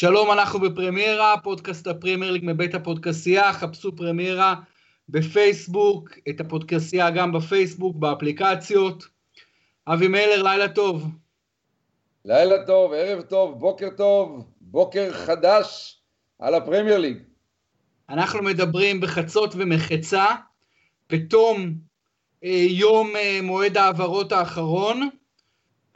שלום, אנחנו בפרמיירה, פודקאסט הפרמייר ליג מבית הפודקסייה, חפשו פרמיירה בפייסבוק, את הפודקסייה גם בפייסבוק, באפליקציות. אבי מלר, לילה טוב. לילה טוב, ערב טוב, בוקר טוב, בוקר חדש על הפרמייר ליג. אנחנו מדברים בחצות ומחצה, בתום אה, יום אה, מועד ההעברות האחרון,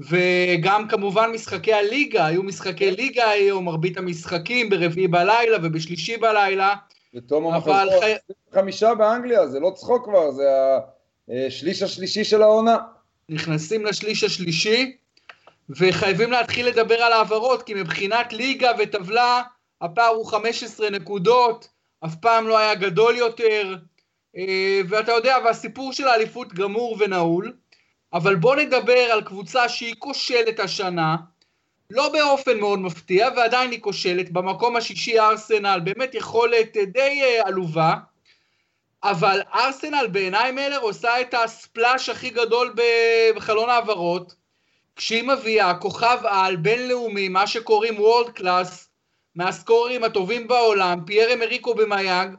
וגם כמובן משחקי הליגה, היו משחקי ליגה היום, מרבית המשחקים ברביעי בלילה ובשלישי בלילה. ותום המחזור, חי... חמישה באנגליה, זה לא צחוק כבר, זה השליש השלישי של העונה. נכנסים לשליש השלישי, וחייבים להתחיל לדבר על העברות, כי מבחינת ליגה וטבלה, הפער הוא 15 נקודות, אף פעם לא היה גדול יותר, אה, ואתה יודע, והסיפור של האליפות גמור ונעול. אבל בוא נדבר על קבוצה שהיא כושלת השנה, לא באופן מאוד מפתיע, ועדיין היא כושלת, במקום השישי ארסנל, באמת יכולת די אה, עלובה, אבל ארסנל בעיניי מלר עושה את ה splash הכי גדול בחלון ההעברות, כשהיא מביאה כוכב על בינלאומי, מה שקוראים world class, מהסקוררים הטובים בעולם, פייר אמריק אובמיאנג,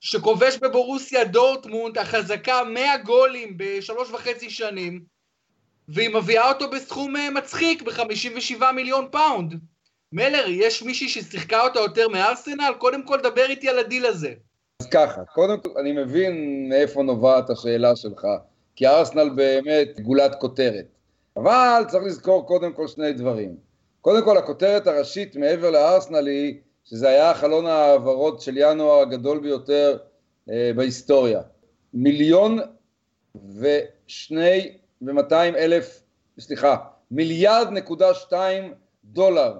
שכובש בבורוסיה דורטמונד החזקה 100 גולים בשלוש וחצי שנים, והיא מביאה אותו בסכום אה, מצחיק, ב-57 מיליון פאונד. מלר, יש מישהי ששיחקה אותה יותר מארסנל? קודם כל דבר איתי על הדיל הזה. אז ככה, קודם כל אני מבין מאיפה נובעת השאלה שלך, כי ארסנל באמת גולת כותרת. אבל צריך לזכור קודם כל שני דברים. קודם כל הכותרת הראשית מעבר לארסנל היא שזה היה חלון ההעברות של ינואר הגדול ביותר אה, בהיסטוריה. מיליון ושני ו-200 אלף, סליחה, מיליארד נקודה שתיים דולר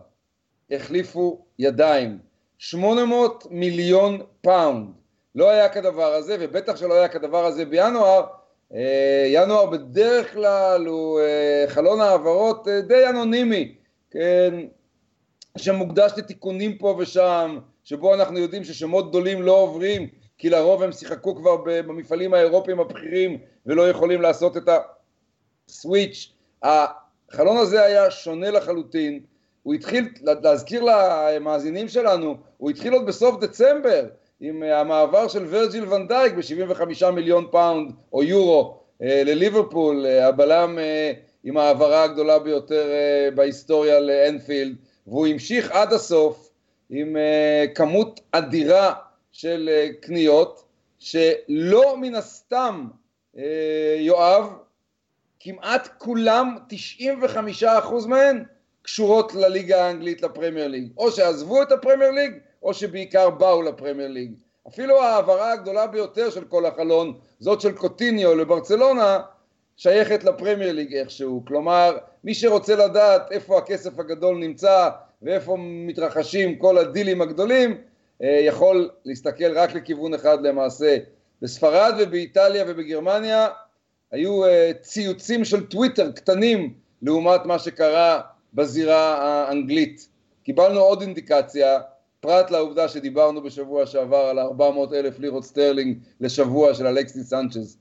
החליפו ידיים. 800 מיליון פאונד. לא היה כדבר הזה, ובטח שלא היה כדבר הזה בינואר. אה, ינואר בדרך כלל הוא אה, חלון העברות אה, די אנונימי, כן, שמוקדש לתיקונים פה ושם, שבו אנחנו יודעים ששמות גדולים לא עוברים, כי לרוב הם שיחקו כבר במפעלים האירופיים הבכירים ולא יכולים לעשות את ה... switch, החלון הזה היה שונה לחלוטין, הוא התחיל, להזכיר למאזינים שלנו, הוא התחיל עוד בסוף דצמבר עם המעבר של וירג'יל ואן דייק ב-75 מיליון פאונד או יורו אה, לליברפול, אה, הבלם אה, עם ההעברה הגדולה ביותר בהיסטוריה לאנפילד, והוא המשיך עד הסוף עם כמות אדירה של קניות, שלא מן הסתם, יואב, כמעט כולם, 95% מהן, קשורות לליגה האנגלית, לפרמייר ליג. או שעזבו את הפרמייר ליג, או שבעיקר באו לפרמייר ליג. אפילו ההעברה הגדולה ביותר של כל החלון, זאת של קוטיניו לברצלונה, שייכת לפרמייר ליג איכשהו. כלומר, מי שרוצה לדעת איפה הכסף הגדול נמצא ואיפה מתרחשים כל הדילים הגדולים, אה, יכול להסתכל רק לכיוון אחד למעשה. בספרד ובאיטליה ובגרמניה היו אה, ציוצים של טוויטר קטנים לעומת מה שקרה בזירה האנגלית. קיבלנו עוד אינדיקציה, פרט לעובדה שדיברנו בשבוע שעבר על 400 אלף לירות סטרלינג לשבוע של אלכסיס סנצ'ז.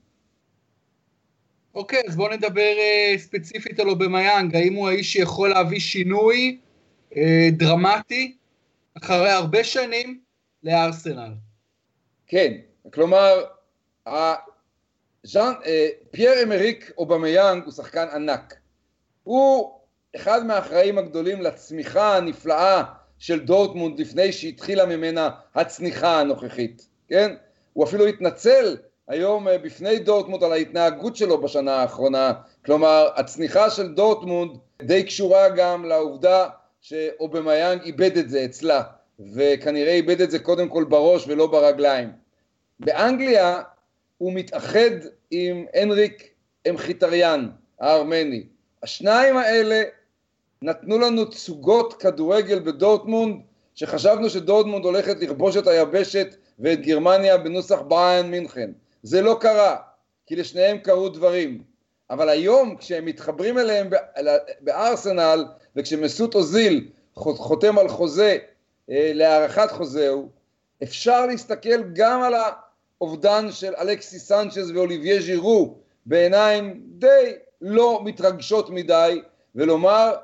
אוקיי, אז בואו נדבר אה, ספציפית על אובמיאנג, האם הוא האיש שיכול להביא שינוי אה, דרמטי אחרי הרבה שנים לארסנל? כן, כלומר, ז'אן, אה, פייר אמריק אובמיאנג הוא שחקן ענק. הוא אחד מהאחראים הגדולים לצמיחה הנפלאה של דורטמונד לפני שהתחילה ממנה הצניחה הנוכחית, כן? הוא אפילו התנצל היום אה, בפני דורטמונד על ההתנהגות שלו בשנה האחרונה, כלומר הצניחה של דורטמונד די קשורה גם לעובדה שאובמיאנג איבד את זה אצלה, וכנראה איבד את זה קודם כל בראש ולא ברגליים. באנגליה הוא מתאחד עם הנריק מחיטריאן הארמני. השניים האלה נתנו לנו תצוגות כדורגל בדורטמונד, שחשבנו שדורטמונד הולכת לכבוש את היבשת ואת גרמניה בנוסח בריאן מינכן. זה לא קרה, כי לשניהם קרו דברים. אבל היום כשהם מתחברים אליהם בארסנל, וכשמסות אוזיל חותם על חוזה, אה, להארכת חוזהו, אפשר להסתכל גם על. אובדן של אלכסי סנצ'ז ואוליביה ז'ירו בעיניים די לא מתרגשות מדי, כלומר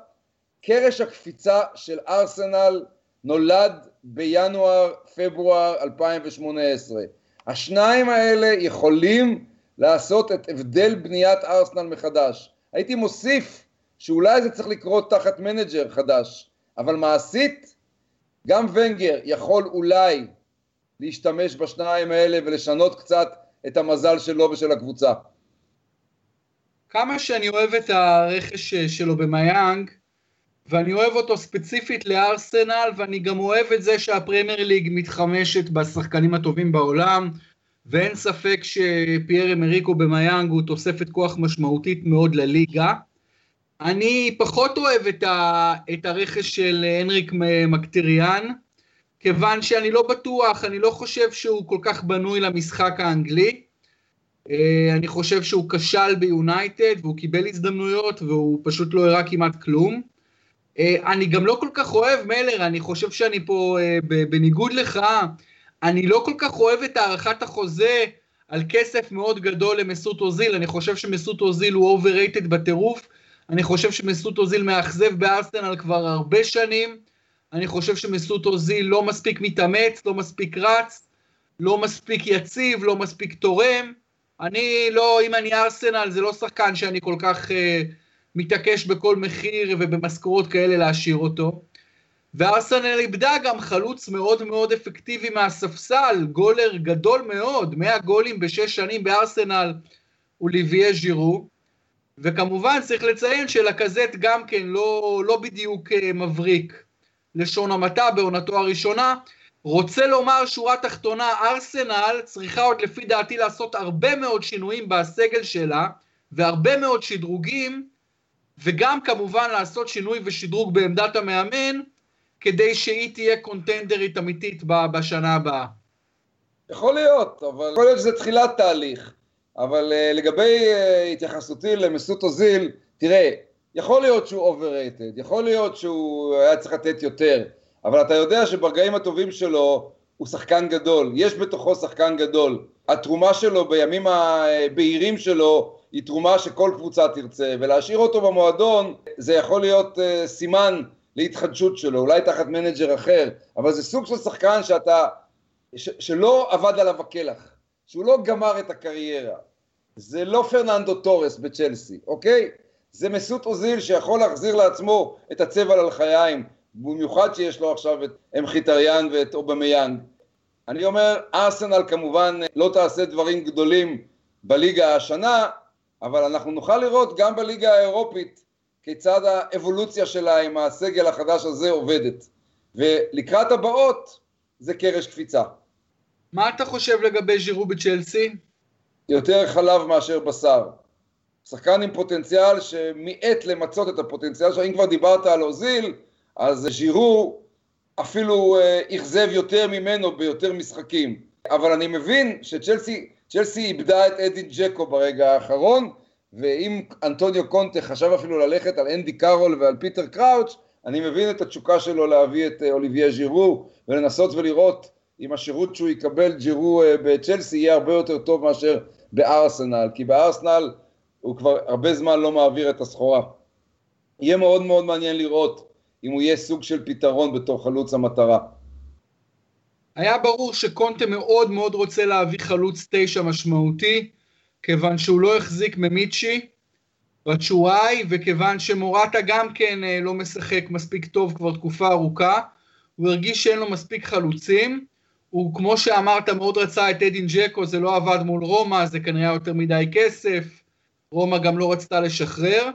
קרש הקפיצה של ארסנל נולד בינואר-פברואר 2018. השניים האלה יכולים לעשות את ההבדל בבניית ארסנל מחדש. הייתי מוסיף שאולי זה צריך לקרות תחת מנג'ר חדש, אבל מעשית, גם ונגר יכול אולי להשתמש בשניים האלה ולשנות קצת את המזל שלו ושל הקבוצה. כמה שאני אוהב את הרכש שלו במיאנג, ואני אוהב אותו ספציפית לארסנל, ואני גם אוהב את זה שהפרמייר ליג מתחמשת בשחקנים הטובים בעולם, ואין ספק שפייר אמריקו במיאנג הוא תוספת כוח משמעותית מאוד לליגה. אני פחות אוהב את, ה, את הרכש של הנריק מקטריאן, כיוון שאני לא בטוח, אני לא חושב שהוא כל כך בנוי למשחק האנגלי. אה, אני חושב שהוא כשל ביונייטד, והוא קיבל הזדמנויות, והוא פשוט לא הראה כמעט כלום. אה, אני גם לא כל כך אוהב, מלר, אני חושב שאני פה, אה, בניגוד לך, אני לא כל כך אוהב את הארכת החוזה על כסף מאוד גדול למסות אוזיל, אני חושב שמסות אוזיל הוא overrated בטירוף, אני חושב שמסות אוזיל מאכזב בארסנל כבר הרבה שנים, אני חושב שמסות אוזיל לא מספיק מתאמץ, לא מספיק רץ, לא מספיק יציב, לא מספיק תורם. אני לא, אם אני ארסנל, זה לא שחקן שאני כל כך uh, מתעקש בכל מחיר ובמשכורות כאלה להשאיר אותו. וארסנל איבדה גם חלוץ מאוד מאוד אפקטיבי מהספסל, גולר גדול מאוד, 100 גולים בשש שנים בארסנל, אוליביה ז'ירו. וכמובן צריך לציין שלקזט גם כן לא, לא בדיוק uh, מבריק לשון המעטה בעונתו הראשונה. רוצה לומר שורה תחתונה, ארסנל צריכה עוד לפי דעתי לעשות הרבה מאוד שינויים בסגל שלה, והרבה מאוד שדרוגים, וגם כמובן לעשות שינוי ושדרוג בעמדת המאמן, כדי שהיא תהיה קונטנדרית אמיתית בשנה הבאה. יכול להיות, אבל יכול להיות שזה תחילת תהליך. אבל uh, לגבי uh, התייחסותי למסות אוזיל, תראה, יכול להיות שהוא overrated, יכול להיות שהוא היה צריך לתת יותר, אבל אתה יודע שברגעים הטובים שלו הוא שחקן גדול, יש בתוכו שחקן גדול. התרומה שלו בימים הבהירים שלו היא תרומה שכל קבוצה תרצה, ולהשאיר אותו במועדון זה יכול להיות אה, סימן להתחדשות שלו, אולי תחת מנג'ר אחר, אבל זה סוג של שחקן שאתה, ש, שלא אבד עליו הכלח, שהוא לא גמר את הקריירה. זה לא פרננדו טורס בצ'לסי, אוקיי? זה מסות אוזיל שיכול להחזיר לעצמו את הצבע ללחיים, במיוחד שיש לו עכשיו את מחיטריאן ואת אובמיאנג. אני אומר, ארסנל כמובן לא תעשה דברים גדולים בליגה השנה, אבל אנחנו נוכל לראות גם בליגה האירופית כיצד האבולוציה שלה עם הסגל החדש הזה עובדת. ולקראת הבאות זה קרש קפיצה. מה אתה חושב לגבי ז'ירו בצ'לסי? יותר חלב מאשר בשר. שחקן עם פוטנציאל שמיעט למצות את הפוטנציאל שלו, אם כבר דיברת על אוזיל, אז ז'ירו אפילו אה, אכזב יותר ממנו ביותר משחקים. אבל אני מבין שצ'לסי איבדה את אדין ג'קו ברגע האחרון, ואם אנטוניו קונטה חשב אפילו ללכת על אנדי קארול ועל פיטר קראוץ', אני מבין את התשוקה שלו להביא את אה, אוליבייה ז'ירו ולנסות ולראות אם השירות שהוא יקבל ג'ירו אה, בצ'לסי יהיה הרבה יותר טוב מאשר בארסנל, כי בארסנל הוא כבר הרבה זמן לא מעביר את הסחורה. יהיה מאוד מאוד מעניין לראות אם הוא יהיה סוג של פתרון בתור חלוץ המטרה. היה ברור שקונטה מאוד מאוד רוצה להביא חלוץ תשע משמעותי, כיוון שהוא לא החזיק ממיצ'י בצ'וואי, וכיוון שמורטה גם כן אה, לא משחק מספיק טוב כבר תקופה ארוכה, הוא הרגיש שאין לו מספיק חלוצים, הוא כמו שאמרת מאוד רצה את אדין ג'קו, זה לא עבד מול רומא, זה כנראה יותר מדי כסף, רומא גם לא רצתה לשחרר,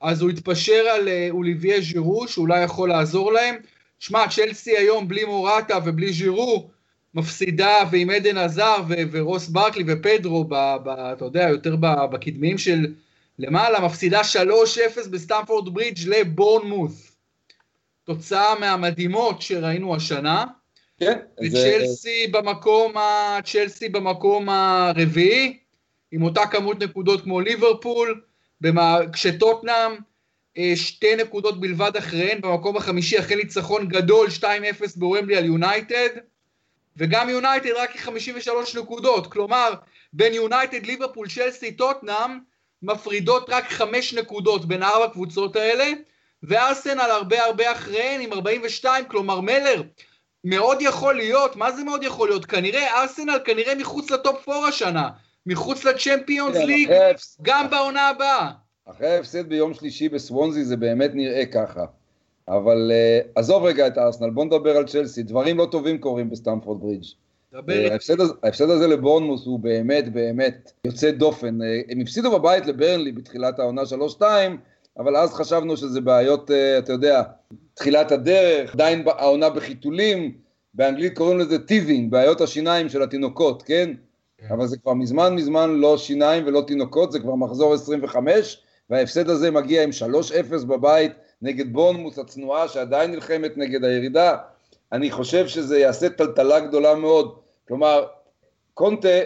אז הוא התפשר על אה, אוליביה ז'ירו, שאולי יכול לעזור להם. שמע, צ'לסי היום בלי מורטה ובלי ז'ירו, מפסידה ועם עדן עזר ו- ורוס ברקלי ופדרו, ב- ב- אתה יודע, יותר בקדמיים של למעלה, מפסידה 3-0 בסטמפורד ברידג' לבורנמוס. תוצאה מהמדהימות שראינו השנה. כן. וצ'לסי זה... במקום, ה... במקום הרביעי, עם אותה כמות נקודות כמו ליברפול, במה... כשטוטנאם אה, שתי נקודות בלבד אחריהן, במקום החמישי אחרי ניצחון גדול 2-0 בוומבלי על יונייטד, וגם יונייטד רק 53 נקודות, כלומר בין יונייטד, ליברפול, צ'לסי, טוטנאם, מפרידות רק חמש נקודות בין ארבע הקבוצות האלה, וארסנל הרבה הרבה אחריהן עם 42, כלומר מלר, מאוד יכול להיות, מה זה מאוד יכול להיות? כנראה ארסנל כנראה מחוץ לטופ 4 השנה, מחוץ לצ'מפיונס כן, ליג, גם בעונה הבאה. אחרי ההפסד ביום שלישי בסוונזי זה באמת נראה ככה. אבל uh, עזוב רגע את הארסנל, בוא נדבר על צ'לסי, דברים לא טובים קורים בסטמפורד ברידג'. אה, ההפסד, הזה, ההפסד הזה לבורנמוס הוא באמת באמת יוצא דופן. אה, הם הפסידו בבית לברנלי בתחילת העונה 3-2, אבל אז חשבנו שזה בעיות, אתה יודע, תחילת הדרך, עדיין העונה בחיתולים, באנגלית קוראים לזה teething, בעיות השיניים של התינוקות, כן? כן? אבל זה כבר מזמן מזמן לא שיניים ולא תינוקות, זה כבר מחזור 25, וההפסד הזה מגיע עם 3-0 בבית נגד בורנמות' הצנועה שעדיין נלחמת נגד הירידה. אני חושב שזה יעשה טלטלה גדולה מאוד. כלומר, קונטה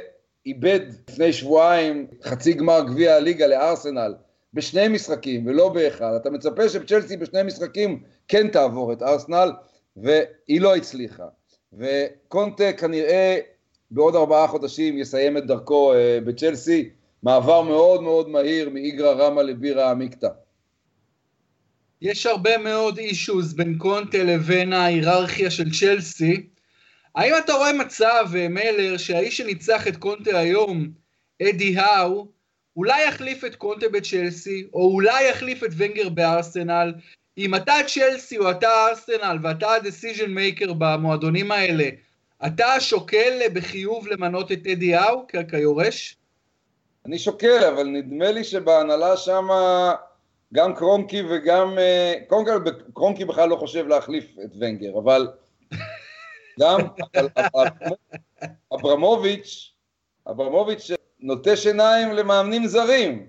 איבד לפני שבועיים חצי גמר גביע הליגה לארסנל בשני משחקים ולא באחד. אתה מצפה שצ'לסי בשני משחקים כן תעבור את ארסנל, והיא לא הצליחה. וקונטה כנראה בעוד ארבעה חודשים יסיים את דרכו uh, בצ'לסי, מעבר מאוד מאוד מהיר מאיגרא רמא לבירה עמיקתא. יש הרבה מאוד אישוז בין קונטה לבין ההיררכיה של צ'לסי. האם אתה רואה מצב, אה, מלר, שהאיש שניצח את קונטה היום, אדי האו, אולי יחליף את קונטה בצ'לסי, או אולי יחליף את ונגר בארסנל, אם אתה צ'לסי או אתה ארסנל ואתה ה-decision maker במועדונים האלה, אתה שוקל בחיוב למנות את אדי האו כיורש? אני שוקל, אבל נדמה לי שבהנהלה שם גם קרונקי וגם... אה, קודם כל, קרונקי בכלל לא חושב להחליף את ונגר, אבל גם אברמוביץ', אברמוביץ' נוטה שיניים למאמנים זרים.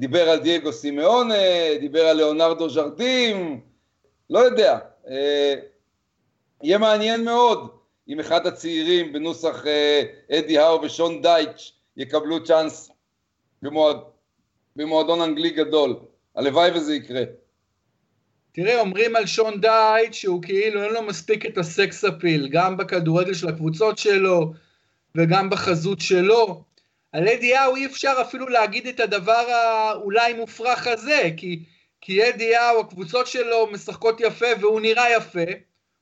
דיבר על דייגו סימאונה, דיבר על ליאונרדו ז'רדים, לא יודע. אה, יהיה מעניין מאוד אם אחד הצעירים בנוסח אה, אדי האו ושון דייטש יקבלו צ'אנס במועד, במועדון אנגלי גדול. הלוואי וזה יקרה. תראה, אומרים על שון דייט שהוא כאילו אין לו מספיק את הסקס אפיל, גם בכדורגל של הקבוצות שלו וגם בחזות שלו. על אדי האו אי אפשר אפילו להגיד את הדבר האולי מופרך הזה, כי, כי אדי האו, הקבוצות שלו משחקות יפה והוא נראה יפה,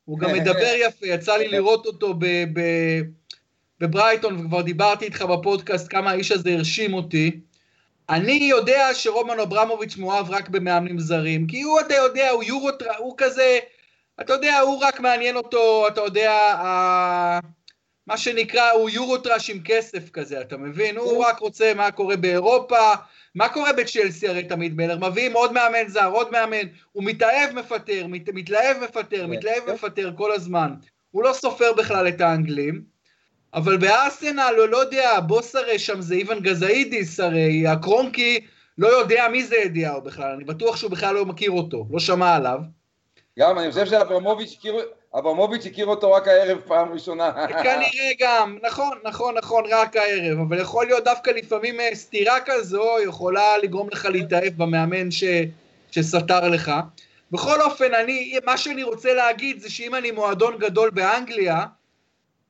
הוא גם מדבר יפה, יצא לי לראות אותו ב, ב, בברייטון, וכבר דיברתי איתך בפודקאסט כמה האיש הזה הרשים אותי. אני יודע שרומן אברמוביץ' מואב רק במאמנים זרים, כי הוא, אתה יודע, הוא יורוט, הוא כזה, אתה יודע, הוא רק מעניין אותו, אתה יודע, ה... מה שנקרא, הוא יורוטראש עם כסף כזה, אתה מבין? הוא רק רוצה מה קורה באירופה, מה קורה בצ'לסי הרי תמיד מלר? מביאים עוד מאמן זר, עוד מאמן, הוא מתאהב מפטר, מת, מתלהב מפטר, מתלהב מפטר כל הזמן. הוא לא סופר בכלל את האנגלים. אבל בארסנל, לא יודע, הבוס הרי שם זה איוון גזאידיס, הרי הקרונקי לא יודע מי זה אדיהו בכלל, אני בטוח שהוא בכלל לא מכיר אותו, לא שמע עליו. גם, אני חושב שאברמוביץ' הכיר, אברמוביץ' הכיר אותו רק הערב פעם ראשונה. כנראה גם, נכון, נכון, נכון, רק הערב, אבל יכול להיות דווקא לפעמים אה, סתירה כזו יכולה לגרום לך להתאהב במאמן ש, שסתר לך. בכל אופן, אני, מה שאני רוצה להגיד זה שאם אני מועדון גדול באנגליה,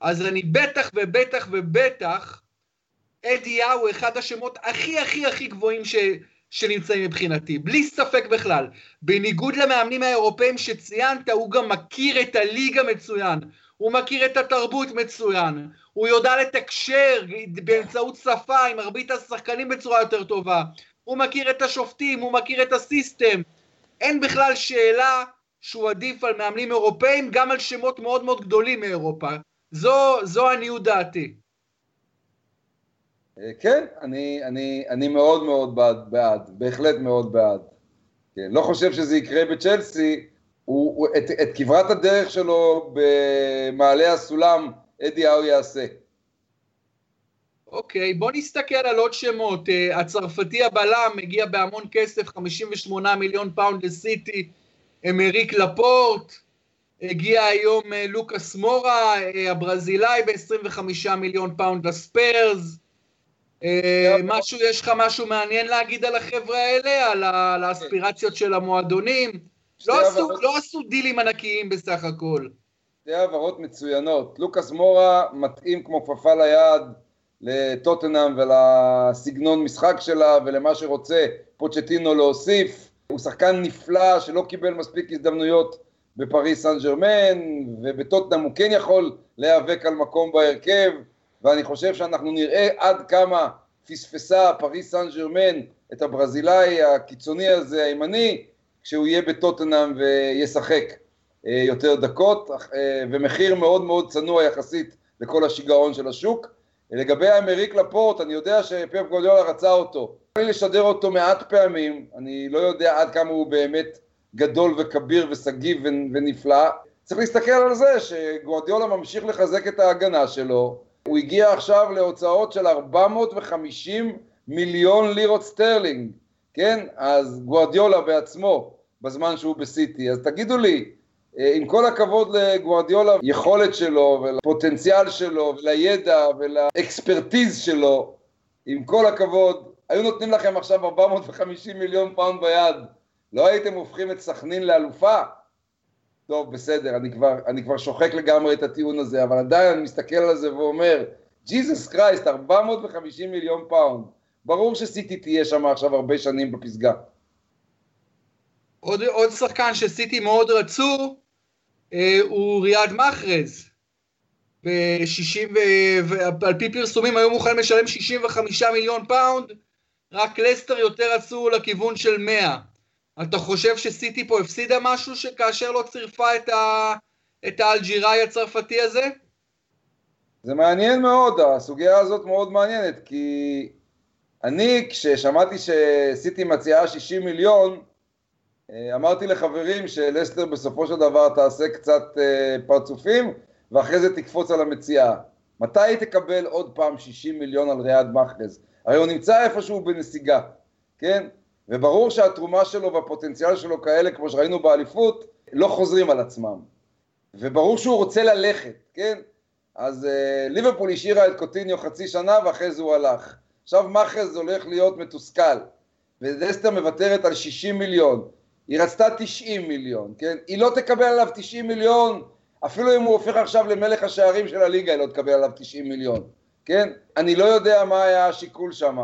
אז אני בטח ובטח ובטח, אדי הוא אחד השמות הכי הכי הכי גבוהים ש, שנמצאים מבחינתי, בלי ספק בכלל. בניגוד למאמנים האירופאים שציינת, הוא גם מכיר את הליגה מצוין, הוא מכיר את התרבות מצוין, הוא יודע לתקשר באמצעות שפה עם מרבית השחקנים בצורה יותר טובה, הוא מכיר את השופטים, הוא מכיר את הסיסטם. אין בכלל שאלה שהוא עדיף על מאמנים אירופאים, גם על שמות מאוד מאוד גדולים מאירופה. זו, זו לעניות דעתי. אה, כן, אני, אני, אני מאוד מאוד בעד, בעד, בהחלט מאוד בעד. כן, לא חושב שזה יקרה בצ'לסי, הוא, הוא, את, את כברת הדרך שלו במעלה הסולם, אדי האו יעשה. אוקיי, בוא נסתכל על עוד שמות. אה, הצרפתי הבלם מגיע בהמון כסף, 58 מיליון פאונד לסיטי, אמריק לפורט, הגיע היום אה, לוקאס מורה, אה, הברזילאי ב-25 מיליון פאונד לספרס. אה, משהו, יש לך משהו מעניין להגיד על החבר'ה האלה, על ה aspirations של המועדונים? לא לא עשו דילים ענקיים בסך הכל. שתי העברות מצוינות. לוקאס מורה מתאים כמו כפפה ליד לטוטנאם ולסגנון משחק שלה ולמה שרוצה פוצ'טינו להוסיף. הוא שחקן נפלא שלא קיבל מספיק הזדמנויות בפריס סן ג'רמן, ובטוטנאם הוא כן יכול להיאבק על מקום בהרכב, ואני חושב שאנחנו נראה עד כמה פספסה פריס סן ג'רמן את הברזילאי הקיצוני הזה, הימני, כשהוא יהיה בטוטנאם וישחק אה, יותר דקות, אה, ומחיר מאוד מאוד צנוע יחסית לכל השיגעון של השוק. לגבי אמריק לפורט, אני יודע שפפ גורדיולה רצה אותו. אני שידרתי אותו מעט פעמים, אני לא יודע עד כמה הוא באמת גדול וכביר ושגיב ונפלא. צריך להסתכל על זה שגורדיולה ממשיך לחזק את ההגנה שלו. הוא הגיע עכשיו להוצאות של 450 מיליון לירות סטרלינג, כן? אז גורדיולה בעצמו, בזמן שהוא בסיטי. אז תגידו לי, אה, עם כל הכבוד לגווארדיולה, יכולת שלו ולפוטנציאל שלו ולידע ול expertise שלו, עם כל הכבוד, היו נותנים לכם עכשיו 450 מיליון פאונד ביד, לא הייתם הופכים את סכנין לאלופה? טוב, בסדר, אני כבר, אני כבר שוחק לגמרי את הטיעון הזה, אבל עדיין אני מסתכל על זה ואומר, Jesus Christ, 450 מיליון פאונד, ברור שסיטי תהיה שם עכשיו הרבה שנים בפסגה. עוד, עוד שחקן שסיטי מאוד רצו, אה, הוא ריאד מחרז. ב-60, ועל פי פרסומים היו מוכנים לשלם 65 מיליון פאונד, רק לסטר יותר עשו לכיוון של 100. אתה חושב שסיטי פה הפסידה משהו כאשר לא צירפה את, ה, את האלג'יראי הצרפתי הזה? זה מעניין מאוד, הסוגיה הזאת מאוד מעניינת, כי אני, כששמעתי שסיטי מציעה 60 מיליון, אה, אמרתי לחברים שלסטר בסופו של דבר תעשה קצת אה, פרצופים ואחרי זה תקפוץ על המציאה. מתי היא תקבל עוד פעם 60 מיליון על ריאד מחרז? הרי הוא נמצא איפשהו בנסיגה, כן? וברור שהתרומה שלו והפוטנציאל שלו כאלה, כמו שראינו באליפות, לא חוזרים על עצמם. וברור שהוא רוצה ללכת, כן? אז uh, ליברפול השאירה את קוטיניו חצי שנה ואחרי זה הוא הלך. עכשיו מחרז הולך להיות מתוסכל, ולסטר מוותרת על 60 מיליון. היא רצתה 90 מיליון, כן? היא לא תקבל עליו 90 מיליון, אפילו אם הוא הופך עכשיו למלך השערים של הליגה, היא לא תקבל עליו 90 מיליון, כן? אני לא יודע מה היה השיקול שם,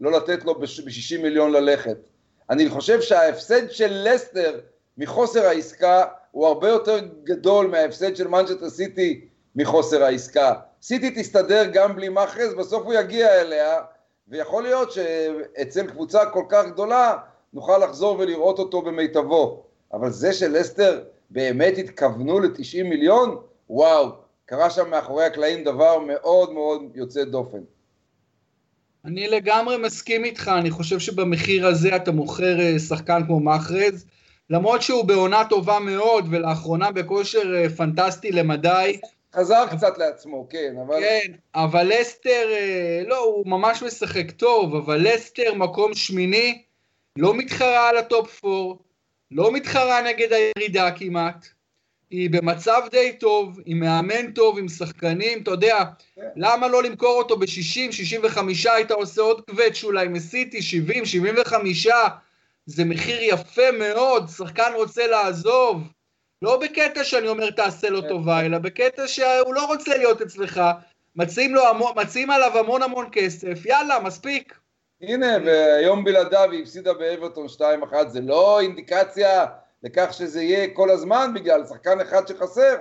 לא לתת לו ב-60 מיליון ללכת. אני חושב שההפסד של לסטר מחוסר העסקה הוא הרבה יותר גדול מההפסד של מנצ'סטר סיטי מחוסר העסקה. סיטי תסתדר גם בלי מאחז, בסוף הוא יגיע אליה, ויכול להיות שאצל קבוצה כל כך גדולה נוכל לחזור ולראות אותו במיטבו. אבל זה שלסטר באמת התכוונו ל-90 מיליון, וואו, קרה שם מאחורי הקלעים דבר מאוד מאוד יוצא דופן. אני לגמרי מסכים איתך, אני חושב שבמחיר הזה אתה מוכר אה, שחקן כמו מחרז, למרות שהוא בעונה טובה מאוד ולאחרונה בכושר אה, פנטסטי למדי. חזר קצת לעצמו, כן, אבל... כן, אבל לסטר, אה, לא, הוא ממש משחק טוב, אבל לסטר מקום שמיני, לא מתחרה על ה top 4, לא מתחרה נגד הירידה כמעט, היא במצב די טוב, עם מאמן טוב, עם שחקנים, אתה יודע. למה לא למכור אותו ב-60, 65, היית עושה עוד קוועטש אולי מסיטי, 70, 75, זה מחיר יפה מאוד, שחקן רוצה לעזוב, לא בקטע שאני אומר תעשה לו טובה, אלא בקטע שהוא לא רוצה להיות אצלך, מציעים, לו, מציעים עליו המון המון כסף, יאללה, מספיק. הנה, והיום בלעדיו היא הפסידה באברטון 2-1, זה לא אינדיקציה לכך שזה יהיה כל הזמן בגלל שחקן אחד שחסר.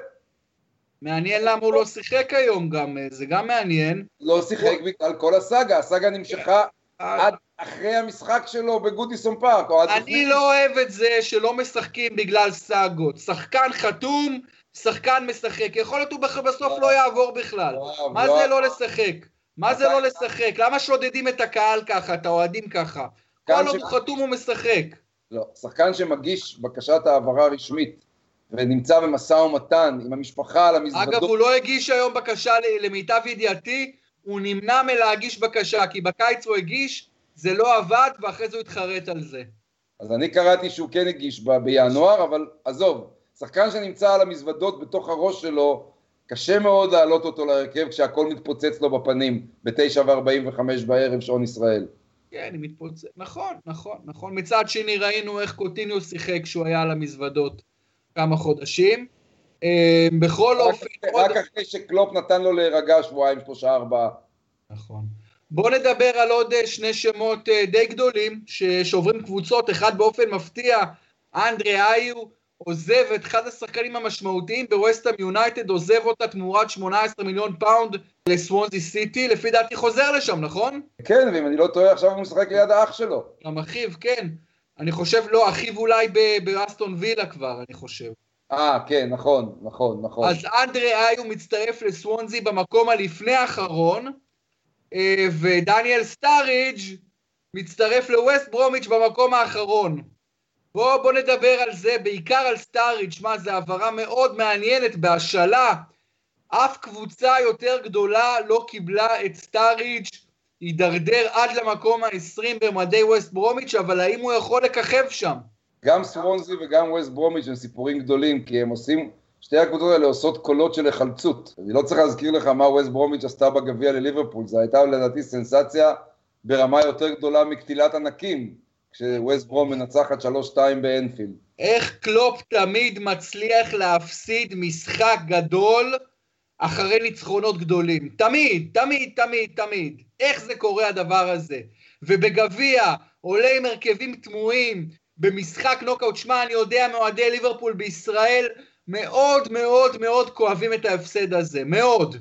מעניין למה הוא לא שיחק היום גם, זה גם מעניין. לא שיחק בגלל כל הסאגה, הסאגה נמשכה אה. עד אחרי המשחק שלו בגודיסון פארק. אני לא אוהב את זה שלא משחקים בגלל סאגות. שחקן חתום, שחקן משחק. יכול להיות הוא בסוף לא יעבור בכלל. מה זה לא לשחק? מה זה לא לשחק? למה שודדים את הקהל ככה, את האוהדים ככה? כל עוד הוא חתום הוא משחק. לא, שחקן שמגיש בקשת העברה רשמית ונמצא במשא ומתן עם המשפחה על המזוודות... אגב, הוא לא הגיש היום בקשה, למיטב ידיעתי, הוא נמנע מלהגיש בקשה, כי בקיץ הוא הגיש, זה לא עבד, ואחרי זה הוא התחרט על זה. אז אני קראתי שהוא כן הגיש ב- בינואר, אבל עזוב, שחקן שנמצא על המזוודות בתוך הראש שלו, קשה מאוד להעלות אותו להרכב כשהכל מתפוצץ לו בפנים, ב-9.45 בערב שעון ישראל. כן, היא מתפוצצת, נכון, נכון, נכון. מצד שני ראינו איך קוטיניו שיחק כשהוא היה על המזוודות כמה חודשים. אה, בכל אופן... רק. אחרי שקלופ נתן לו להירגע שבועיים, שלושה, ארבעה. נכון. בואו נדבר על עוד אה, שני שמות אה, די גדולים שעוברים קבוצות, אחד באופן מפתיע, אנדרי איו עוזב את אחד השחקנים המשמעותיים בווסטהאם יונייטד, עוזב אותה תמורת 18 מיליון פאונד לסוונזי סיטי, לפי דעתי חוזר לשם, נכון? כן, ואם אני לא טועה, עכשיו הוא משחק ליד האח שלו. גם אחיו, כן. אני חושב, לא, אחיו אולי באסטון וילה כבר, אני חושב. אה, כן, נכון, נכון, נכון. אז אנדרי איו מצטרף לסוונזי במקום הלפני האחרון, אה, ודניאל סטאריג' מצטרף לווסט ברומיץ' במקום האחרון. בוא, בוא נדבר על זה, בעיקר על סטאריג', שמע, זו העברה מאוד מעניינת בהשאלה. אף קבוצה יותר גדולה לא קיבלה את סטאריג', הידרדר עד למקום ה-20 במדי ווסט ברומיץ', אבל האם הוא יכול לככב שם? גם סוונזי וגם ווסט ברומיץ' הם סיפורים גדולים, כי הם עושים, שתי הקבוצות האלה עושות קולות של היחלצות. אני לא צריך להזכיר לך מה ווסט ברומיץ' עשתה בגביע לליברפול, זו הייתה לדעתי סנסציה ברמה יותר גדולה מקטילת ענקים, כשווסט ברום מנצחת 3-2 באנפילד. איך קלופ תמיד מצליח להפסיד משחק גדול אחרי ניצחונות גדולים. תמיד, תמיד, תמיד, תמיד. איך זה קורה הדבר הזה? ובגביע עולה עם הרכבים תמוהים, במשחק נוקאוט, שמע, אני יודע מאוהדי ליברפול בישראל, מאוד מאוד מאוד כואבים את ההפסד הזה, מאוד.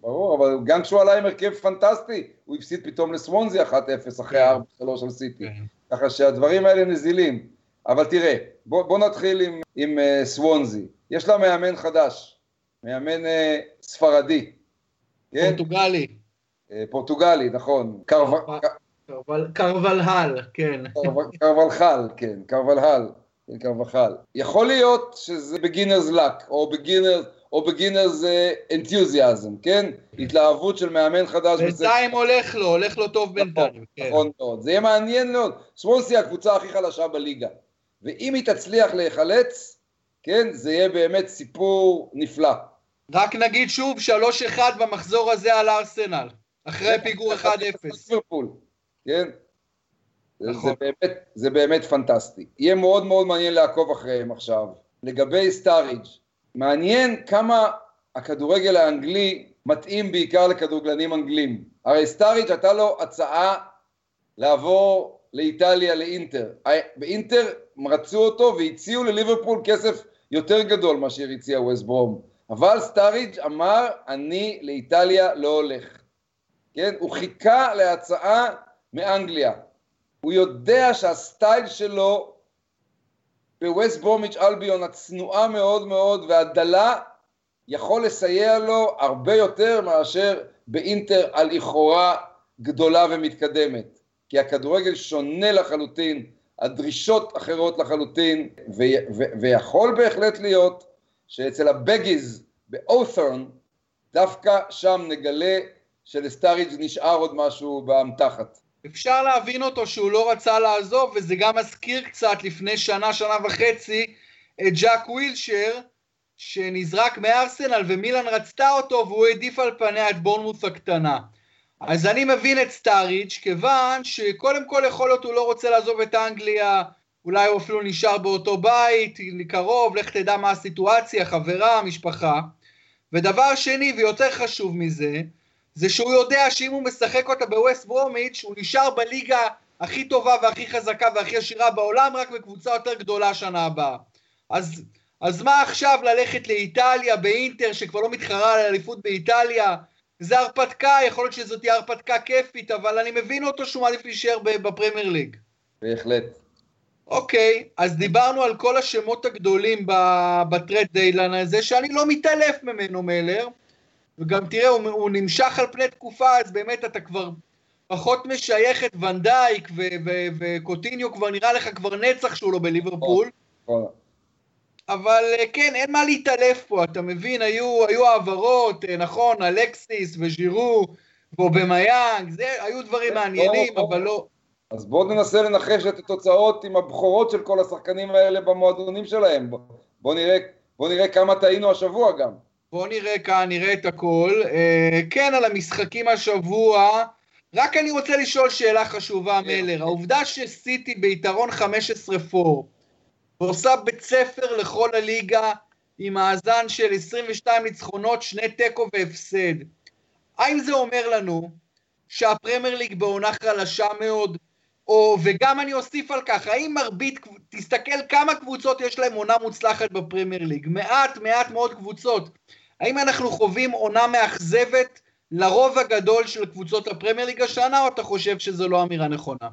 ברור, אבל גם כשהוא עלה עם הרכב פנטסטי, הוא הפסיד פתאום לסוונזי 1-0 אחרי 4-3 כן. על סיטי. כן. ככה שהדברים האלה נזילים. אבל תראה, בוא, בוא נתחיל עם, עם uh, סוונזי. יש לה מאמן חדש, מאמן uh, ספרדי. כן? פורטוגלי. Uh, פורטוגלי, נכון. קרוולהל, כן. קרוולחל, כן, קרוולהל, כן, קרוולחל. יכול להיות שזה בגינרס לק, או בגינרס... או בגינרס אנתוזיאזם, כן? התלהבות של מאמן חדש. בינתיים הולך לו, הולך לו טוב בינתיים. נכון, כן. נכון מאוד. זה יהיה מעניין מאוד. סוונסי הקבוצה הכי חלשה בליגה. ואם היא תצליח להיחלץ, כן, זה יהיה באמת סיפור נפלא. רק נגיד שוב, 3-1 במחזור הזה על ארסנל, אחרי פיגור 1-0. כן? נכון. זה באמת, זה באמת פנטסטי. יהיה מאוד מאוד מעניין לעקוב אחריהם עכשיו. לגבי סטאריג', מעניין כמה הכדורגל האנגלי מתאים בעיקר לכדורגלנים אנגלים. הרי סטאריג' הייתה לו הצעה לעבור לאיטליה, לאינטר. באינטר רצו אותו והציעו לליברפול כסף יותר גדול מאשר הציע ווסט ברום. אבל סטאריג' אמר, אני לאיטליה לא הולך. כן? הוא חיכה להצעה מאנגליה. הוא יודע שהסטייל שלו בווסט ברומיץ' אלביון הצנועה מאוד מאוד והדלה יכול לסייע לו הרבה יותר מאשר באינטר הלכאורה גדולה ומתקדמת. כי הכדורגל שונה לחלוטין, הדרישות אחרות לחלוטין, ו- ו- ויכול בהחלט להיות שאצל הבגיז באות'רן, דווקא שם נגלה שלסטאריג' נשאר עוד משהו באמתחת. אפשר להבין אותו שהוא לא רצה לעזוב, וזה גם מזכיר קצת לפני שנה, שנה וחצי, את ג'אק ווילשר, שנזרק מארסנל ומילן רצתה אותו והוא העדיף על פניה את בורנמוס הקטנה. אז אני מבין את סטאריץ', כיוון שקודם כל יכול להיות הוא לא רוצה לעזוב את אנגליה, אולי הוא אפילו נשאר באותו בית, קרוב, לך תדע מה הסיטואציה, חברה, משפחה. ודבר שני, ויותר חשוב מזה, זה שהוא יודע שאם הוא משחק אותה בווסט ברומיץ', הוא נשאר בליגה הכי טובה והכי חזקה והכי עשירה בעולם, רק בקבוצה יותר גדולה שנה הבאה. אז, אז מה עכשיו ללכת לאיטליה, באינטר, שכבר לא מתחרה על אליפות באיטליה? זה הרפתקה, יכול להיות שזאת תהיה הרפתקה כיפית, אבל אני מבין אותו שהוא מעדיף להישאר בפרמייר ליג. בהחלט. אוקיי, אז דיברנו על כל השמות הגדולים בדדליין דיי הזה, שאני לא מתעלף ממנו, מלר. וגם תראה, הוא, הוא נמשך על פני תקופה, אז באמת אתה כבר פחות משייך את ונדייק, וקוטיניו כבר נראה לך כבר נצח שהוא לא בליברפול. אבל אה, כן, אין מה להתעלף פה, אתה מבין? היו, היו העברות, אה, נכון, אלקסיס וז'ירו ואובמיאנג, זה, היו דברים מעניינים, אבל לא... אז בואו ננסה לנחש את התוצאות עם הבכורות של כל השחקנים האלה במועדונים שלהם. בואו נראה, בוא נראה כמה טעינו השבוע גם. בואו נראה כאן, נראה את הכל. Uh, כן, על המשחקים השבוע, רק אני רוצה לשאול שאלה חשובה, כן. מלר. העובדה שסיטי ביתרון 15-4, ועושה בית ספר לכל הליגה, עם מאזן של 22 ניצחונות, שני תיקו והפסד. האם זה אומר לנו שהפרמייר ליג בעונה חלשה מאוד, או, וגם אני אוסיף על כך, האם מרבית, תסתכל כמה קבוצות יש להם עונה מוצלחת בפרמייר ליג, מעט מעט מאוד קבוצות. האם אנחנו חווים עונה מאכזבת לרוב הגדול של קבוצות הפרמייר ליג השנה, או אתה חושב שזו לא אמירה נכונה?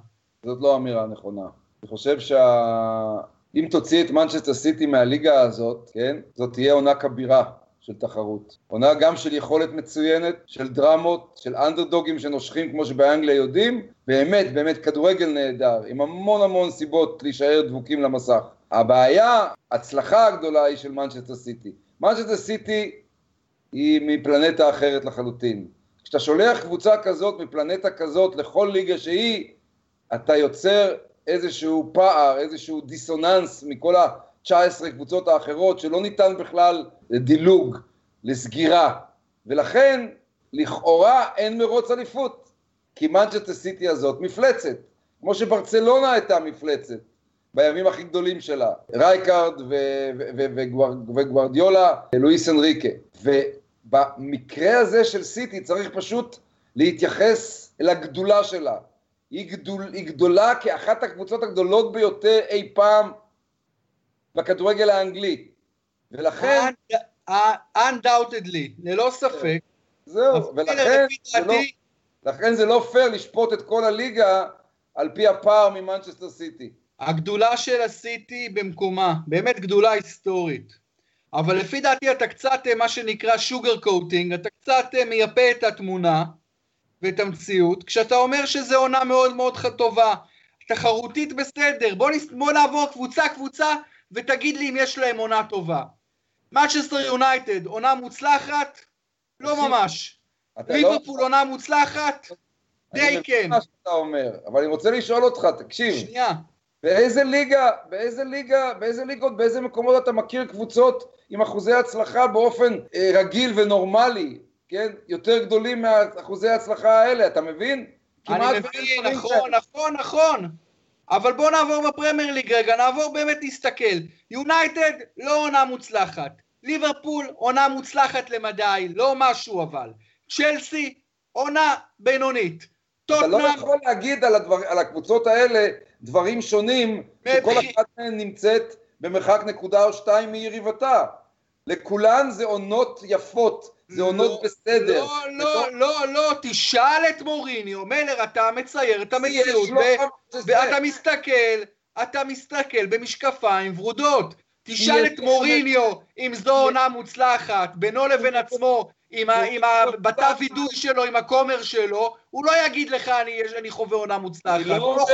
זאת לא אמירה נכונה. אני חושב שאם תוציא את מנצ'סטר סיטי מהליגה הזאת, כן, זאת תהיה עונה כבירה של תחרות. עונה גם של יכולת מצוינת, של דרמות, של אנדרדוגים שנושכים כמו שבאנגליה יודעים, באמת, באמת כדורגל נהדר, עם המון המון סיבות להישאר דבוקים למסך. הבעיה, הצלחה הגדולה היא של מנצ'סטר סיטי. מנצ'סטר סיטי היא מפלנטה אחרת לחלוטין. כשאתה שולח קבוצה כזאת מפלנטה כזאת לכל ליגה שהיא, אתה יוצר איזשהו פער, איזשהו דיסוננס מכל ה-19 קבוצות האחרות שלא ניתן בכלל לדילוג, לסגירה, ולכן לכאורה אין מרוץ אליפות, כי מנצ'סטר סיטי הזאת מפלצת, כמו שברצלונה הייתה מפלצת בימים הכי גדולים שלה, רייקארד וגוארדיולה, לואיס אנריקה, ובמקרה הזה של סיטי צריך פשוט להתייחס לגדולה שלה, היא, גדול, היא גדולה כאחת הקבוצות הגדולות ביותר אי פעם בכדורגל האנגלי. ולכן... Undoubtedly, ללא ספק. זהו, ולכן זה, לא, לכן זה לא פייר לשפוט את כל הליגה על פי הפער ממנצ'סטר סיטי. הגדולה של הסיטי במקומה, באמת גדולה היסטורית. אבל לפי דעתי אתה קצת, אה, מה שנקרא sugar coating, אתה קצת אה, מייפה את התמונה ואת המציאות, כשאתה אומר שזו עונה מאוד מאוד טובה. תחרותית בסדר, בוא, נס... בוא נעבור קבוצה קבוצה ותגיד לי אם יש להם עונה טובה. מצ'סטר יונייטד, עונה מוצלחת? לא ממש. לא- ליברפול עונה מוצלחת? די כן. אני מבין מה שאתה אומר, אבל אני רוצה לשאול אותך, תקשיב. שנייה. באיזה ליגה, באיזה ליגה, באיזה ליגות, באיזה מקומות אתה מכיר קבוצות עם אחוזי הצלחה באופן אה, רגיל ונורמלי, כן? יותר גדולים מאחוזי ההצלחה האלה, אתה מבין? אני מבין, נכון, נכון, נכון. אבל בואו נעבור בפרמייר ליג רגע, נעבור באמת להסתכל. יונייטד לא עונה מוצלחת. ליברפול עונה מוצלחת למדי, לא משהו אבל. צ'לסי עונה בינונית. אתה לא יכול להגיד על, הדבר, על הקבוצות האלה דברים שונים, שכל אחת מהן נמצאת במרחק נקודה או שתיים מיריבתה. לכולן זה עונות יפות, זה לא, עונות בסדר. לא, לא, לא, לא, תשאל את מוריניו, מלר, אתה מצייר את המציאות, ואתה מסתכל, אתה מסתכל במשקפיים ורודות. תשאל את מוריניו אם זו עונה מוצלחת, בינו לבין עצמו, בתא וידוי שלו, עם הכומר שלו, הוא לא יגיד לך אני חווה עונה מוצלחת. לא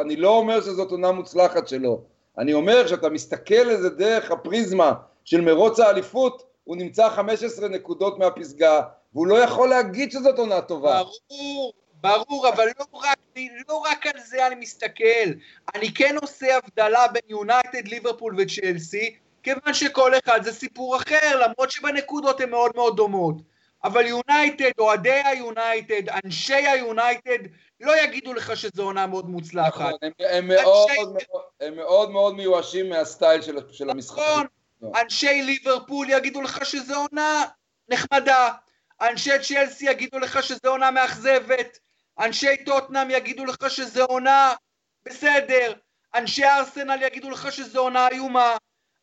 אני לא אומר שזאת עונה מוצלחת שלו. אני אומר שאתה מסתכל על זה דרך הפריזמה של מרוץ האליפות, הוא נמצא 15 נקודות מהפסגה, והוא לא יכול להגיד שזאת עונה טובה. ברור, ברור, אבל לא רק, לא רק על זה אני מסתכל. אני כן עושה הבדלה בין יונייטד, ליברפול וצ'לסי, כיוון שכל אחד זה סיפור אחר, למרות שבנקודות הן מאוד מאוד דומות. אבל יונייטד, אוהדי היונייטד, אנשי היונייטד, לא יגידו לך שזו עונה מאוד מוצלחת. נכון, הם, הם, מאוד, הם מאוד מאוד מיואשים מהסטייל של, של המשחק. נכון, אנשי ליברפול יגידו לך שזו עונה נחמדה, אנשי צ'לסי יגידו לך שזו עונה מאכזבת, אנשי טוטנאם יגידו לך שזו עונה בסדר, אנשי ארסנל יגידו לך שזו עונה איומה,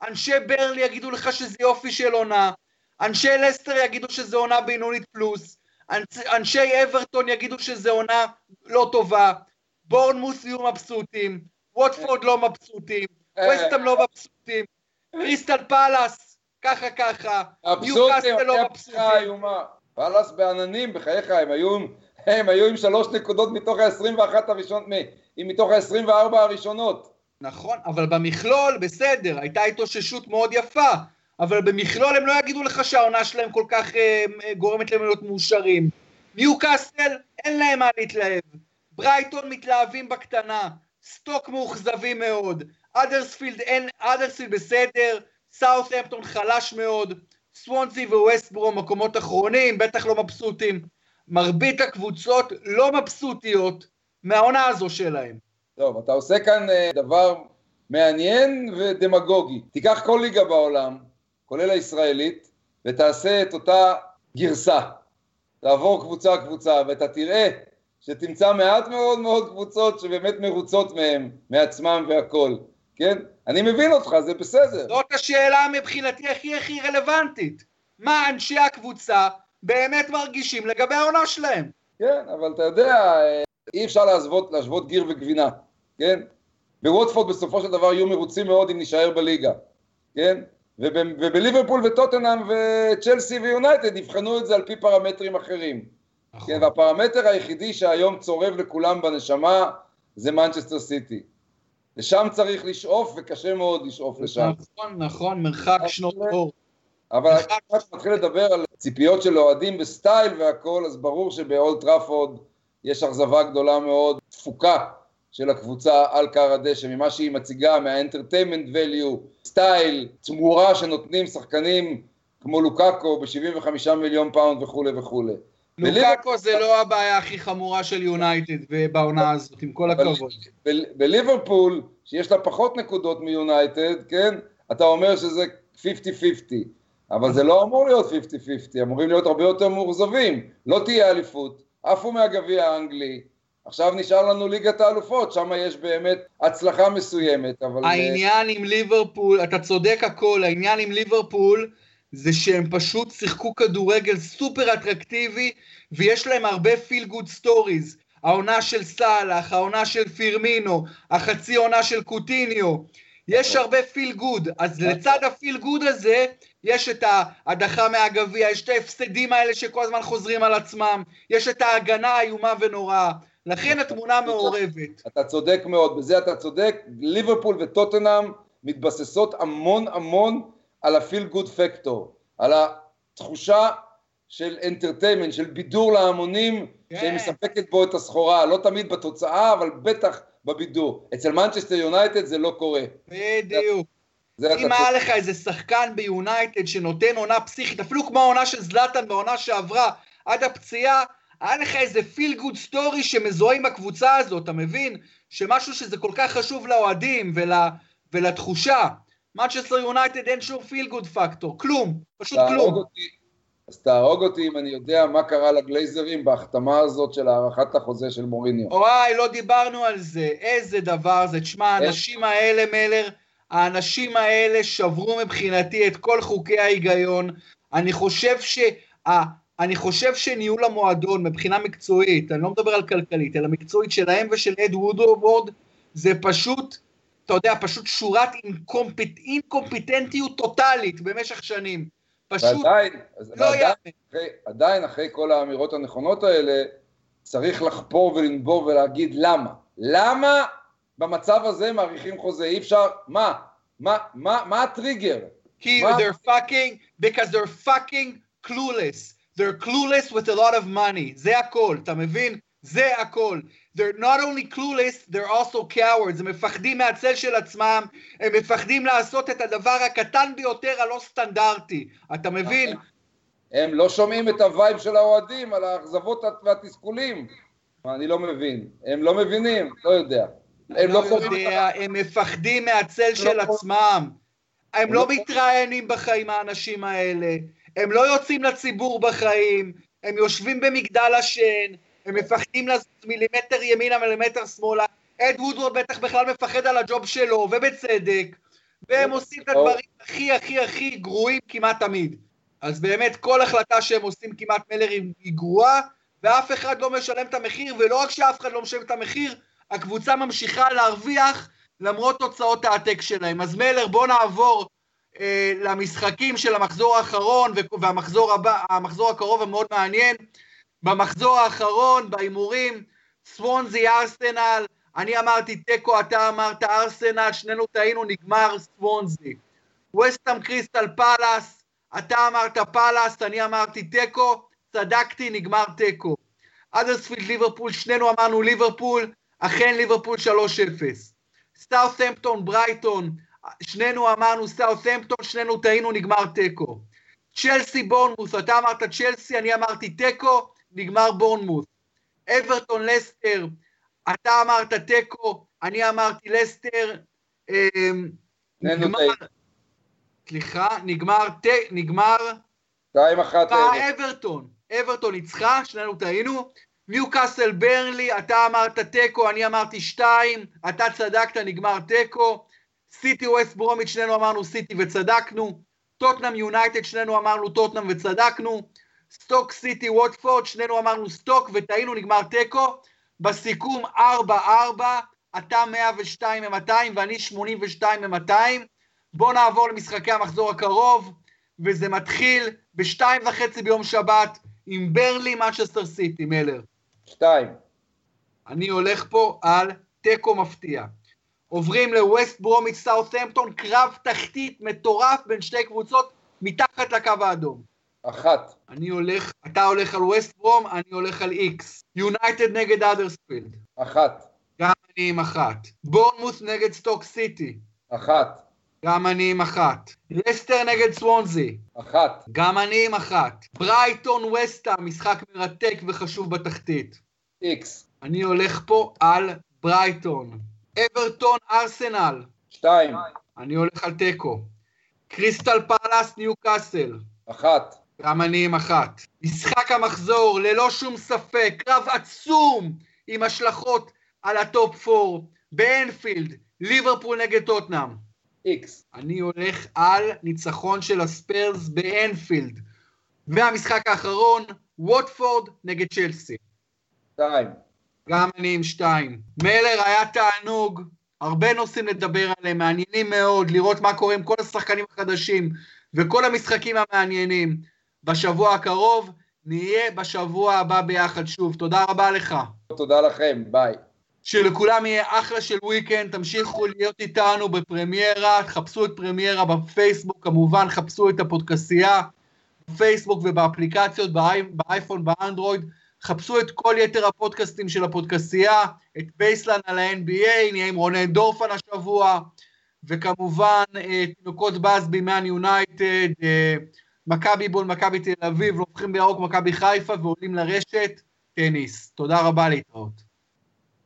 אנשי ברלי יגידו לך שזה יופי של עונה, אנשי לסטר יגידו שזו עונה בינונית פלוס, אנשי אברטון יגידו שזו עונה לא טובה, בורנמות' יהיו מבסוטים, ווטפורד לא מבסוטים, ווסטהאם לא מבסוטים, קריסטל פאלאס, ככה ככה, ניוקאסטל לא מבסוטים. פאלאס בעננים, בחייך, הם היו, הם היו עם שלוש נקודות מתוך ה-21 הראשונות, מתוך ה-24 הראשונות. נכון, אבל במכלול, בסדר, הייתה התאוששות מאוד יפה, אבל במכלול הם לא יגידו לך שהעונה שלהם כל כך אה, גורמת להם להיות מאושרים. ניוקאסטל, אין להם מה להתלהב. ברייטון מתלהבים בקטנה, סטוק מאוכזבים מאוד, האדרספילד אין, האדרספילד בסדר, סאות'המפטון חלש מאוד, סוונסי ווסטברום מקומות אחרונים, בטח לא מבסוטים. מרבית הקבוצות לא מבסוטיות מהעונה הזו שלהם. טוב, אתה עושה כאן uh, דבר מעניין ודמגוגי. תיקח כל ליגה בעולם, כולל הישראלית, ותעשה את אותה גרסה. תעבור קבוצה קבוצה, ואתה תראה שתמצא מעט מאוד מאוד קבוצות שבאמת מרוצות מהם, מעצמם והכול, כן? אני מבין אותך, זה בסדר. זאת השאלה מבחינתי הכי הכי רלוונטית. מה אנשי הקבוצה באמת מרגישים לגבי העונה שלהם? כן, אבל אתה יודע, אי אפשר להשוות, להשוות גיר וגבינה, כן? בווטפורד בסופו של דבר יהיו מרוצים מאוד אם נישאר בליגה, כן? ובליברפול וטוטנאם וצ'לסי ויונייטד יבחנו את זה על פי פרמטרים אחרים. נכון. כן, והפרמטר היחידי שהיום צורב לכולם בנשמה זה מנצ'סטר סיטי. לשם צריך לשאוף וקשה מאוד לשאוף לשם. נכון, נכון, מרחק שנות אור. אבל כשאתה מתחיל לדבר על ציפיות של אוהדים בסטייל והכל, אז ברור שבאולד טראפורד יש אכזבה גדולה מאוד, תפוקה של הקבוצה על כר הדשא, ממה שהיא מציגה, מה- entertainment value, סטייל, תמורה שנותנים שחקנים כמו לוקאקו ב-75 מיליון פאונד וכולי וכולי. לוקאקו זה לא הבעיה הכי חמורה של יונייטד בעונה הזאת, עם כל הכבוד. בליברפול, שיש לה פחות נקודות מיונייטד, כן? אתה אומר שזה 50-50. אבל זה לא אמור להיות 50-50, אמורים להיות הרבה יותר מאוכזבים. לא תהיה אליפות, עפו מהגביע האנגלי, עכשיו נשאר לנו ליגת האלופות, שם יש באמת הצלחה מסוימת, אבל... העניין עם ליברפול, אתה צודק הכל, העניין עם ליברפול זה שהם פשוט שיחקו כדורגל סופר אטרקטיבי, ויש להם הרבה feel good stories. העונה של סאלח, העונה של פירמינו, החצי עונה של קוטיניו. יש. הרבה feel good, אז. לצד ה feel good הזה, יש את ההדחה מהגביע, יש את ההפסדים האלה שכל הזמן חוזרים על עצמם, יש את ההגנה האיומה ונוראה. לכן התמונה מעורבת. אתה צודק מאוד, בזה אתה צודק. ליברפול וטוטנאם מתבססות המון המון על ה feel good factor, על התחושה של entertainment, של בידור להמונים, כן. שהיא מספקת בו את הסחורה, לא תמיד בתוצאה, אבל בטח בבידור. אצל מנצ'סטר יונייטד זה לא קורה. בדיוק. אם היה לך איזה שחקן ביונייטד שנותן עונה פסיכית, אפילו כמו העונה של זלאטן בעונה שעברה, עד הפציעה, היה לך איזה feel good story שמזוהה עם הקבוצה הזאת, אתה מבין? שמשהו שזה כל כך חשוב לאוהדים ול, ולתחושה. מנצ'סטר יונייטד אין שום feel good factor, כלום, פשוט כלום. אותי, אז תהרוג אותי אם אני יודע מה קרה לגלייזרים בהחתמה הזאת של הארכת החוזה של מוריניו. וואי, לא דיברנו על זה, איזה דבר זה. תשמע, האנשים האלה, מלר, האנשים האלה שברו מבחינתי את כל חוקי ההיגיון. אני חושב שה... אני חושב שניהול המועדון מבחינה מקצועית, אני לא מדבר על כלכלית, אלא מקצועית שלהם ושל אד וודוורד, זה פשוט, אתה יודע, פשוט שורת אינקומפט, אינקומפיטנטיות טוטאלית במשך שנים. פשוט ועדיין, לא ועדיין, אחרי, עדיין אחרי כל האמירות הנכונות האלה, צריך לחפור ולנבור ולהגיד למה. למה במצב הזה מעריכים חוזה? אי אפשר, מה? מה, מה, מה הטריגר? כי they're fucking, because they're fucking clueless. they're clueless with a lot of money. זה הכל, אתה מבין? זה הכל. They're not only clueless, they're also cowards. הם מפחדים מהצל של עצמם, הם מפחדים לעשות את הדבר הקטן ביותר הלא סטנדרטי. אתה מבין? הם לא שומעים את ה vibe של האוהדים על האכזבות והתסכולים. אני לא מבין. הם לא מבינים, לא יודע. הם לא, לא יודע, הם מפחדים מהצל לא של עצמם. הם לא, לא מתראיינים בחיים האנשים האלה. הם לא יוצאים לציבור בחיים, הם יושבים במגדל השן, הם מפחדים לזוז מילימטר ימינה מילימטר שמאלה, אד וודוורד בטח בכלל מפחד על הג'וב שלו, ובצדק, והם עושים את הדברים הכי הכי הכי גרועים כמעט תמיד. אז באמת כל החלטה שהם עושים כמעט מלר היא גרועה, ואף אחד לא משלם את המחיר, ולא רק שאף אחד לא משלם את המחיר, הקבוצה ממשיכה להרוויח למרות תוצאות העתק שלהם. אז מלר בוא נעבור אה, למשחקים של המחזור האחרון והמחזור הבא, המחזור הקרוב המאוד מעניין. במחזור האחרון, בהימורים, סוונזי ארסנל, אני אמרתי תיקו, אתה אמרת ארסנל, שנינו טעינו, נגמר סוונזי. ווסטהאם קריסטל פאלאס, אתה אמרת פאלאס, אני אמרתי תיקו, צדקתי, נגמר תיקו. אדרספילד ליברפול, שנינו אמרנו ליברפול, אכן ליברפול 3-0. סאות'המפטון ברייטון, שנינו אמרנו סאוטהמפטון, שנינו טעינו, נגמר תיקו. צ'לסי בורנמוס, אתה אמרת צ'לסי, אני אמרתי תיקו, נגמר בורנמוס. אברטון לסטר, אתה אמרת תיקו, אני אמרתי לסטר, אמ, נגמר, סליחה, נגמר, נגמר, שתיים אחת. אברטון, אברטון ניצחה, שנינו טעינו, ניו קאסל ברנלי, אתה אמרת תיקו, אני אמרתי שתיים, אתה צדקת, נגמר תיקו. סיטי ווסט ברומיץ', שנינו אמרנו סיטי וצדקנו. טוטנאם יונייטד, שנינו אמרנו טוטנאם וצדקנו. סטוק סיטי ווטפורד, שנינו אמרנו סטוק וטעינו, נגמר תיקו. בסיכום 4-4, אתה 102 מ-200 ואני 82 מ-200. בואו נעבור למשחקי המחזור הקרוב, וזה מתחיל בשתיים וחצי ביום שבת עם ברנלי מנצ'סטר סיטי, מלר. שתיים. אני הולך פה על תיקו מפתיע. עוברים לווסט ברומיץ' סאות'המפטון, קרב תחתית מטורף בין שתי קבוצות מתחת לקו האדום. אחת. אני הולך, אתה הולך על ווסט ברום, אני הולך על איקס. יונייטד נגד אדרספילד. אחת. גם אני עם אחת. בורנמוס נגד סטוק סיטי. אחת. גם אני עם אחת. לסטר נגד סוונזי. אחת. גם אני עם אחת. ברייטון ווסטהאם, משחק מרתק וחשוב בתחתית. איקס. אני הולך פה על ברייטון. אברטון ארסנל. שתיים. אני הולך על תיקו. קריסטל פלאס ניו קאסל. אחת. גם אני עם אחת. משחק המחזור, ללא שום ספק, קרב עצום עם השלכות על ה top 4 באנפילד, ליברפול נגד טוטנאם. איקס. אני הולך על ניצחון של הספרס באנפילד. והמשחק האחרון, ווטפורד נגד צ'לסי. שתיים. גם אני עם שתיים. מלר היה תענוג, הרבה נושאים לדבר עליהם, מעניינים מאוד, לראות מה קורה עם כל השחקנים החדשים וכל המשחקים המעניינים. בשבוע הקרוב, נהיה בשבוע הבא ביחד שוב. תודה רבה לך. תודה לכם, ביי. שלכולם יהיה אחלה של weekend, תמשיכו להיות איתנו בפרמיירה, חפשו את פרמיירה בפייסבוק, כמובן חפשו את הפודקסייה בפייסבוק ובאפליקציות, באי, באייפון, באנדרואיד, חפשו את כל יתר הפודקאסטים של הפודקסייה, את בייסלן על ה-NBA, נהיה עם רונן דורפן השבוע, וכמובן אה, תינוקות באזבי מן יונייטד, מכבי בול, מכבי תל אביב, לוקחים בירוק מכבי חיפה ועולים לרשת, טניס. תודה רבה להתראות.